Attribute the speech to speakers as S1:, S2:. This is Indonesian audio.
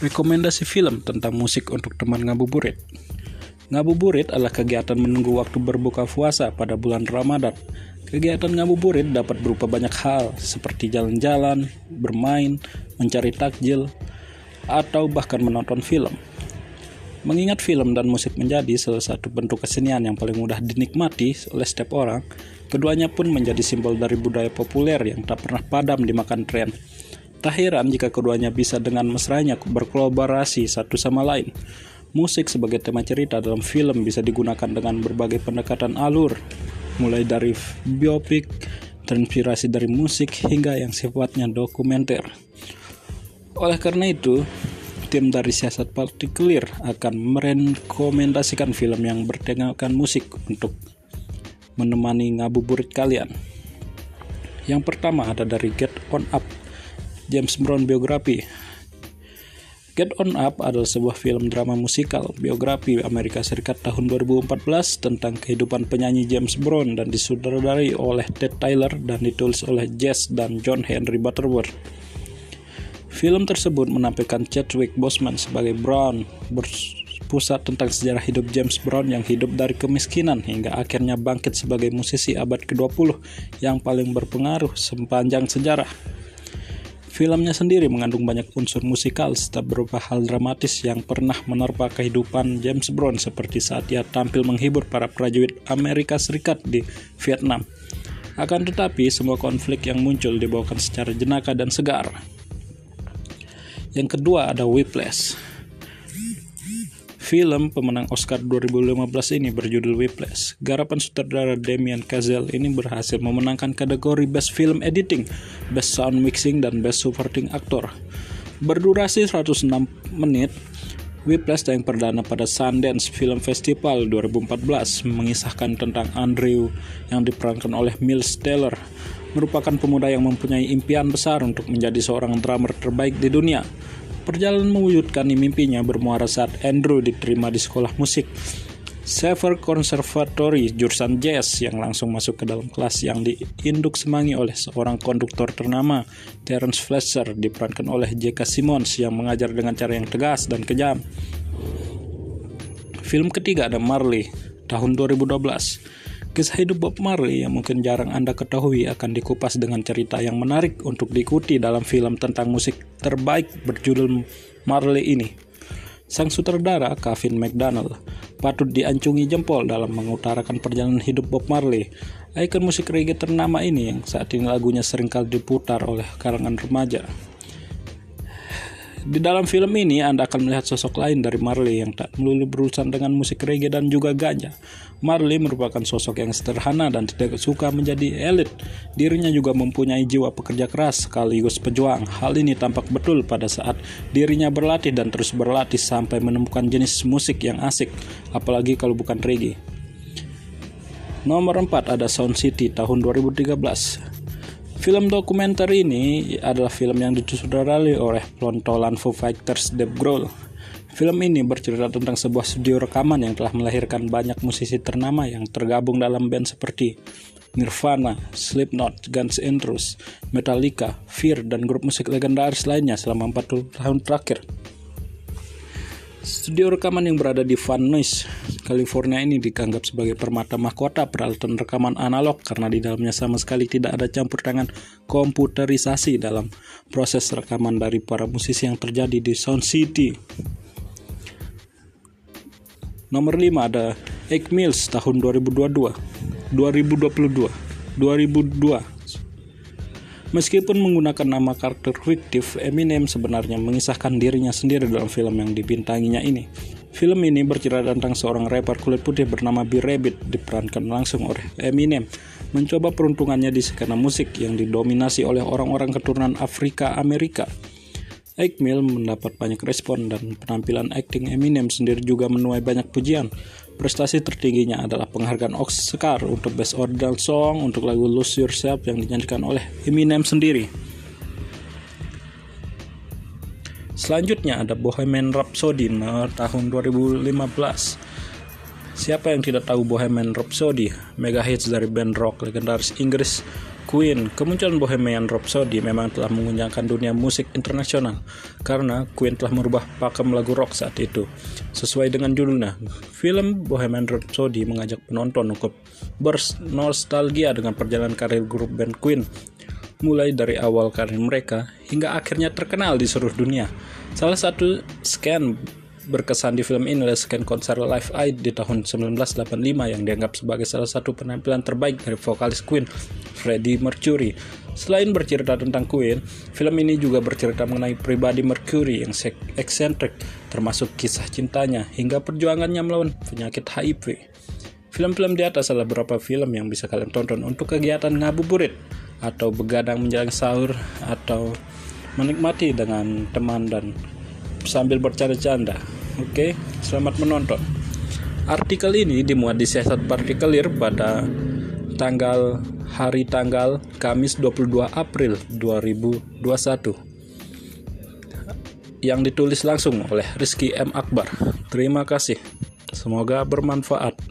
S1: Rekomendasi film tentang musik untuk teman ngabuburit. Ngabuburit adalah kegiatan menunggu waktu berbuka puasa pada bulan Ramadan. Kegiatan ngabuburit dapat berupa banyak hal, seperti jalan-jalan, bermain, mencari takjil, atau bahkan menonton film. Mengingat film dan musik menjadi salah satu bentuk kesenian yang paling mudah dinikmati oleh setiap orang, keduanya pun menjadi simbol dari budaya populer yang tak pernah padam dimakan tren. Tak heran jika keduanya bisa dengan mesranya berkolaborasi satu sama lain. Musik sebagai tema cerita dalam film bisa digunakan dengan berbagai pendekatan alur, mulai dari biopik, terinspirasi dari musik hingga yang sifatnya dokumenter. Oleh karena itu, tim dari Siasat Partikelir akan merekomendasikan film yang bertemakan musik untuk menemani ngabuburit kalian. Yang pertama ada dari Get On Up James Brown biografi. Get On Up adalah sebuah film drama musikal biografi Amerika Serikat tahun 2014 tentang kehidupan penyanyi James Brown dan disutradarai oleh Ted Tyler dan ditulis oleh Jess dan John Henry Butterworth. Film tersebut menampilkan Chadwick Boseman sebagai Brown berpusat tentang sejarah hidup James Brown yang hidup dari kemiskinan hingga akhirnya bangkit sebagai musisi abad ke-20 yang paling berpengaruh sepanjang sejarah. Filmnya sendiri mengandung banyak unsur musikal serta berupa hal dramatis yang pernah menerpa kehidupan James Brown seperti saat ia tampil menghibur para prajurit Amerika Serikat di Vietnam. Akan tetapi, semua konflik yang muncul dibawakan secara jenaka dan segar. Yang kedua ada Whiplash. Film pemenang Oscar 2015 ini berjudul Whiplash. Garapan sutradara Damien Chazelle ini berhasil memenangkan kategori Best Film Editing, Best Sound Mixing, dan Best Supporting Actor. Berdurasi 106 menit, Whiplash yang perdana pada Sundance Film Festival 2014 mengisahkan tentang Andrew yang diperankan oleh Miles Teller merupakan pemuda yang mempunyai impian besar untuk menjadi seorang drummer terbaik di dunia. Perjalanan mewujudkan mimpinya bermuara saat Andrew diterima di sekolah musik Sever Conservatory jurusan jazz yang langsung masuk ke dalam kelas yang diinduk semangi oleh seorang konduktor ternama Terence Fletcher diperankan oleh J.K. Simmons yang mengajar dengan cara yang tegas dan kejam. Film ketiga ada Marley tahun 2012 Kisah hidup Bob Marley yang mungkin jarang Anda ketahui akan dikupas dengan cerita yang menarik untuk diikuti dalam film tentang musik terbaik berjudul Marley ini. Sang sutradara, Kevin McDonald, patut diancungi jempol dalam mengutarakan perjalanan hidup Bob Marley. Ikon musik reggae ternama ini yang saat ini lagunya sering kali diputar oleh kalangan remaja. Di dalam film ini, Anda akan melihat sosok lain dari Marley yang tak melulu berurusan dengan musik reggae dan juga ganja. Marley merupakan sosok yang sederhana dan tidak suka menjadi elit. Dirinya juga mempunyai jiwa pekerja keras sekaligus pejuang. Hal ini tampak betul pada saat dirinya berlatih dan terus berlatih sampai menemukan jenis musik yang asik, apalagi kalau bukan reggae. Nomor 4 ada Sound City tahun 2013. Film dokumenter ini adalah film yang disutradarai oleh pelontolan Foo Fighters Dave Grohl. Film ini bercerita tentang sebuah studio rekaman yang telah melahirkan banyak musisi ternama yang tergabung dalam band seperti Nirvana, Slipknot, Guns N' Roses, Metallica, Fear, dan grup musik legendaris lainnya selama 40 tahun terakhir. Studio rekaman yang berada di Van Nuys, California ini dianggap sebagai permata mahkota peralatan rekaman analog karena di dalamnya sama sekali tidak ada campur tangan komputerisasi dalam proses rekaman dari para musisi yang terjadi di Sound City. Nomor 5 ada Egg Mills tahun 2022. 2022. 2002 Meskipun menggunakan nama karakter fiktif, Eminem sebenarnya mengisahkan dirinya sendiri dalam film yang dibintanginya ini. Film ini bercerita tentang seorang rapper kulit putih bernama B. Rabbit diperankan langsung oleh Eminem mencoba peruntungannya di skena musik yang didominasi oleh orang-orang keturunan Afrika Amerika. Mill mendapat banyak respon dan penampilan akting Eminem sendiri juga menuai banyak pujian. Prestasi tertingginya adalah penghargaan Oscar untuk Best Original Song untuk lagu Lose Yourself yang dinyanyikan oleh Eminem sendiri. Selanjutnya ada Bohemian Rhapsody tahun 2015. Siapa yang tidak tahu Bohemian Rhapsody? Mega hits dari band rock legendaris Inggris Queen, kemunculan Bohemian Rhapsody memang telah mengguncangkan dunia musik internasional karena Queen telah merubah pakem lagu rock saat itu. Sesuai dengan judulnya, film Bohemian Rhapsody mengajak penonton untuk bernostalgia dengan perjalanan karir grup band Queen mulai dari awal karir mereka hingga akhirnya terkenal di seluruh dunia. Salah satu scan berkesan di film ini adalah scan konser Live Aid di tahun 1985 yang dianggap sebagai salah satu penampilan terbaik dari vokalis Queen, Freddie Mercury. Selain bercerita tentang Queen, film ini juga bercerita mengenai pribadi Mercury yang eksentrik, termasuk kisah cintanya hingga perjuangannya melawan penyakit HIV. Film-film di atas adalah beberapa film yang bisa kalian tonton untuk kegiatan ngabuburit atau begadang menjelang sahur atau menikmati dengan teman dan sambil bercanda-canda. Oke, selamat menonton. Artikel ini dimuat di Siasat Partikelir pada tanggal hari tanggal Kamis 22 April 2021 yang ditulis langsung oleh Rizky M. Akbar. Terima kasih. Semoga bermanfaat.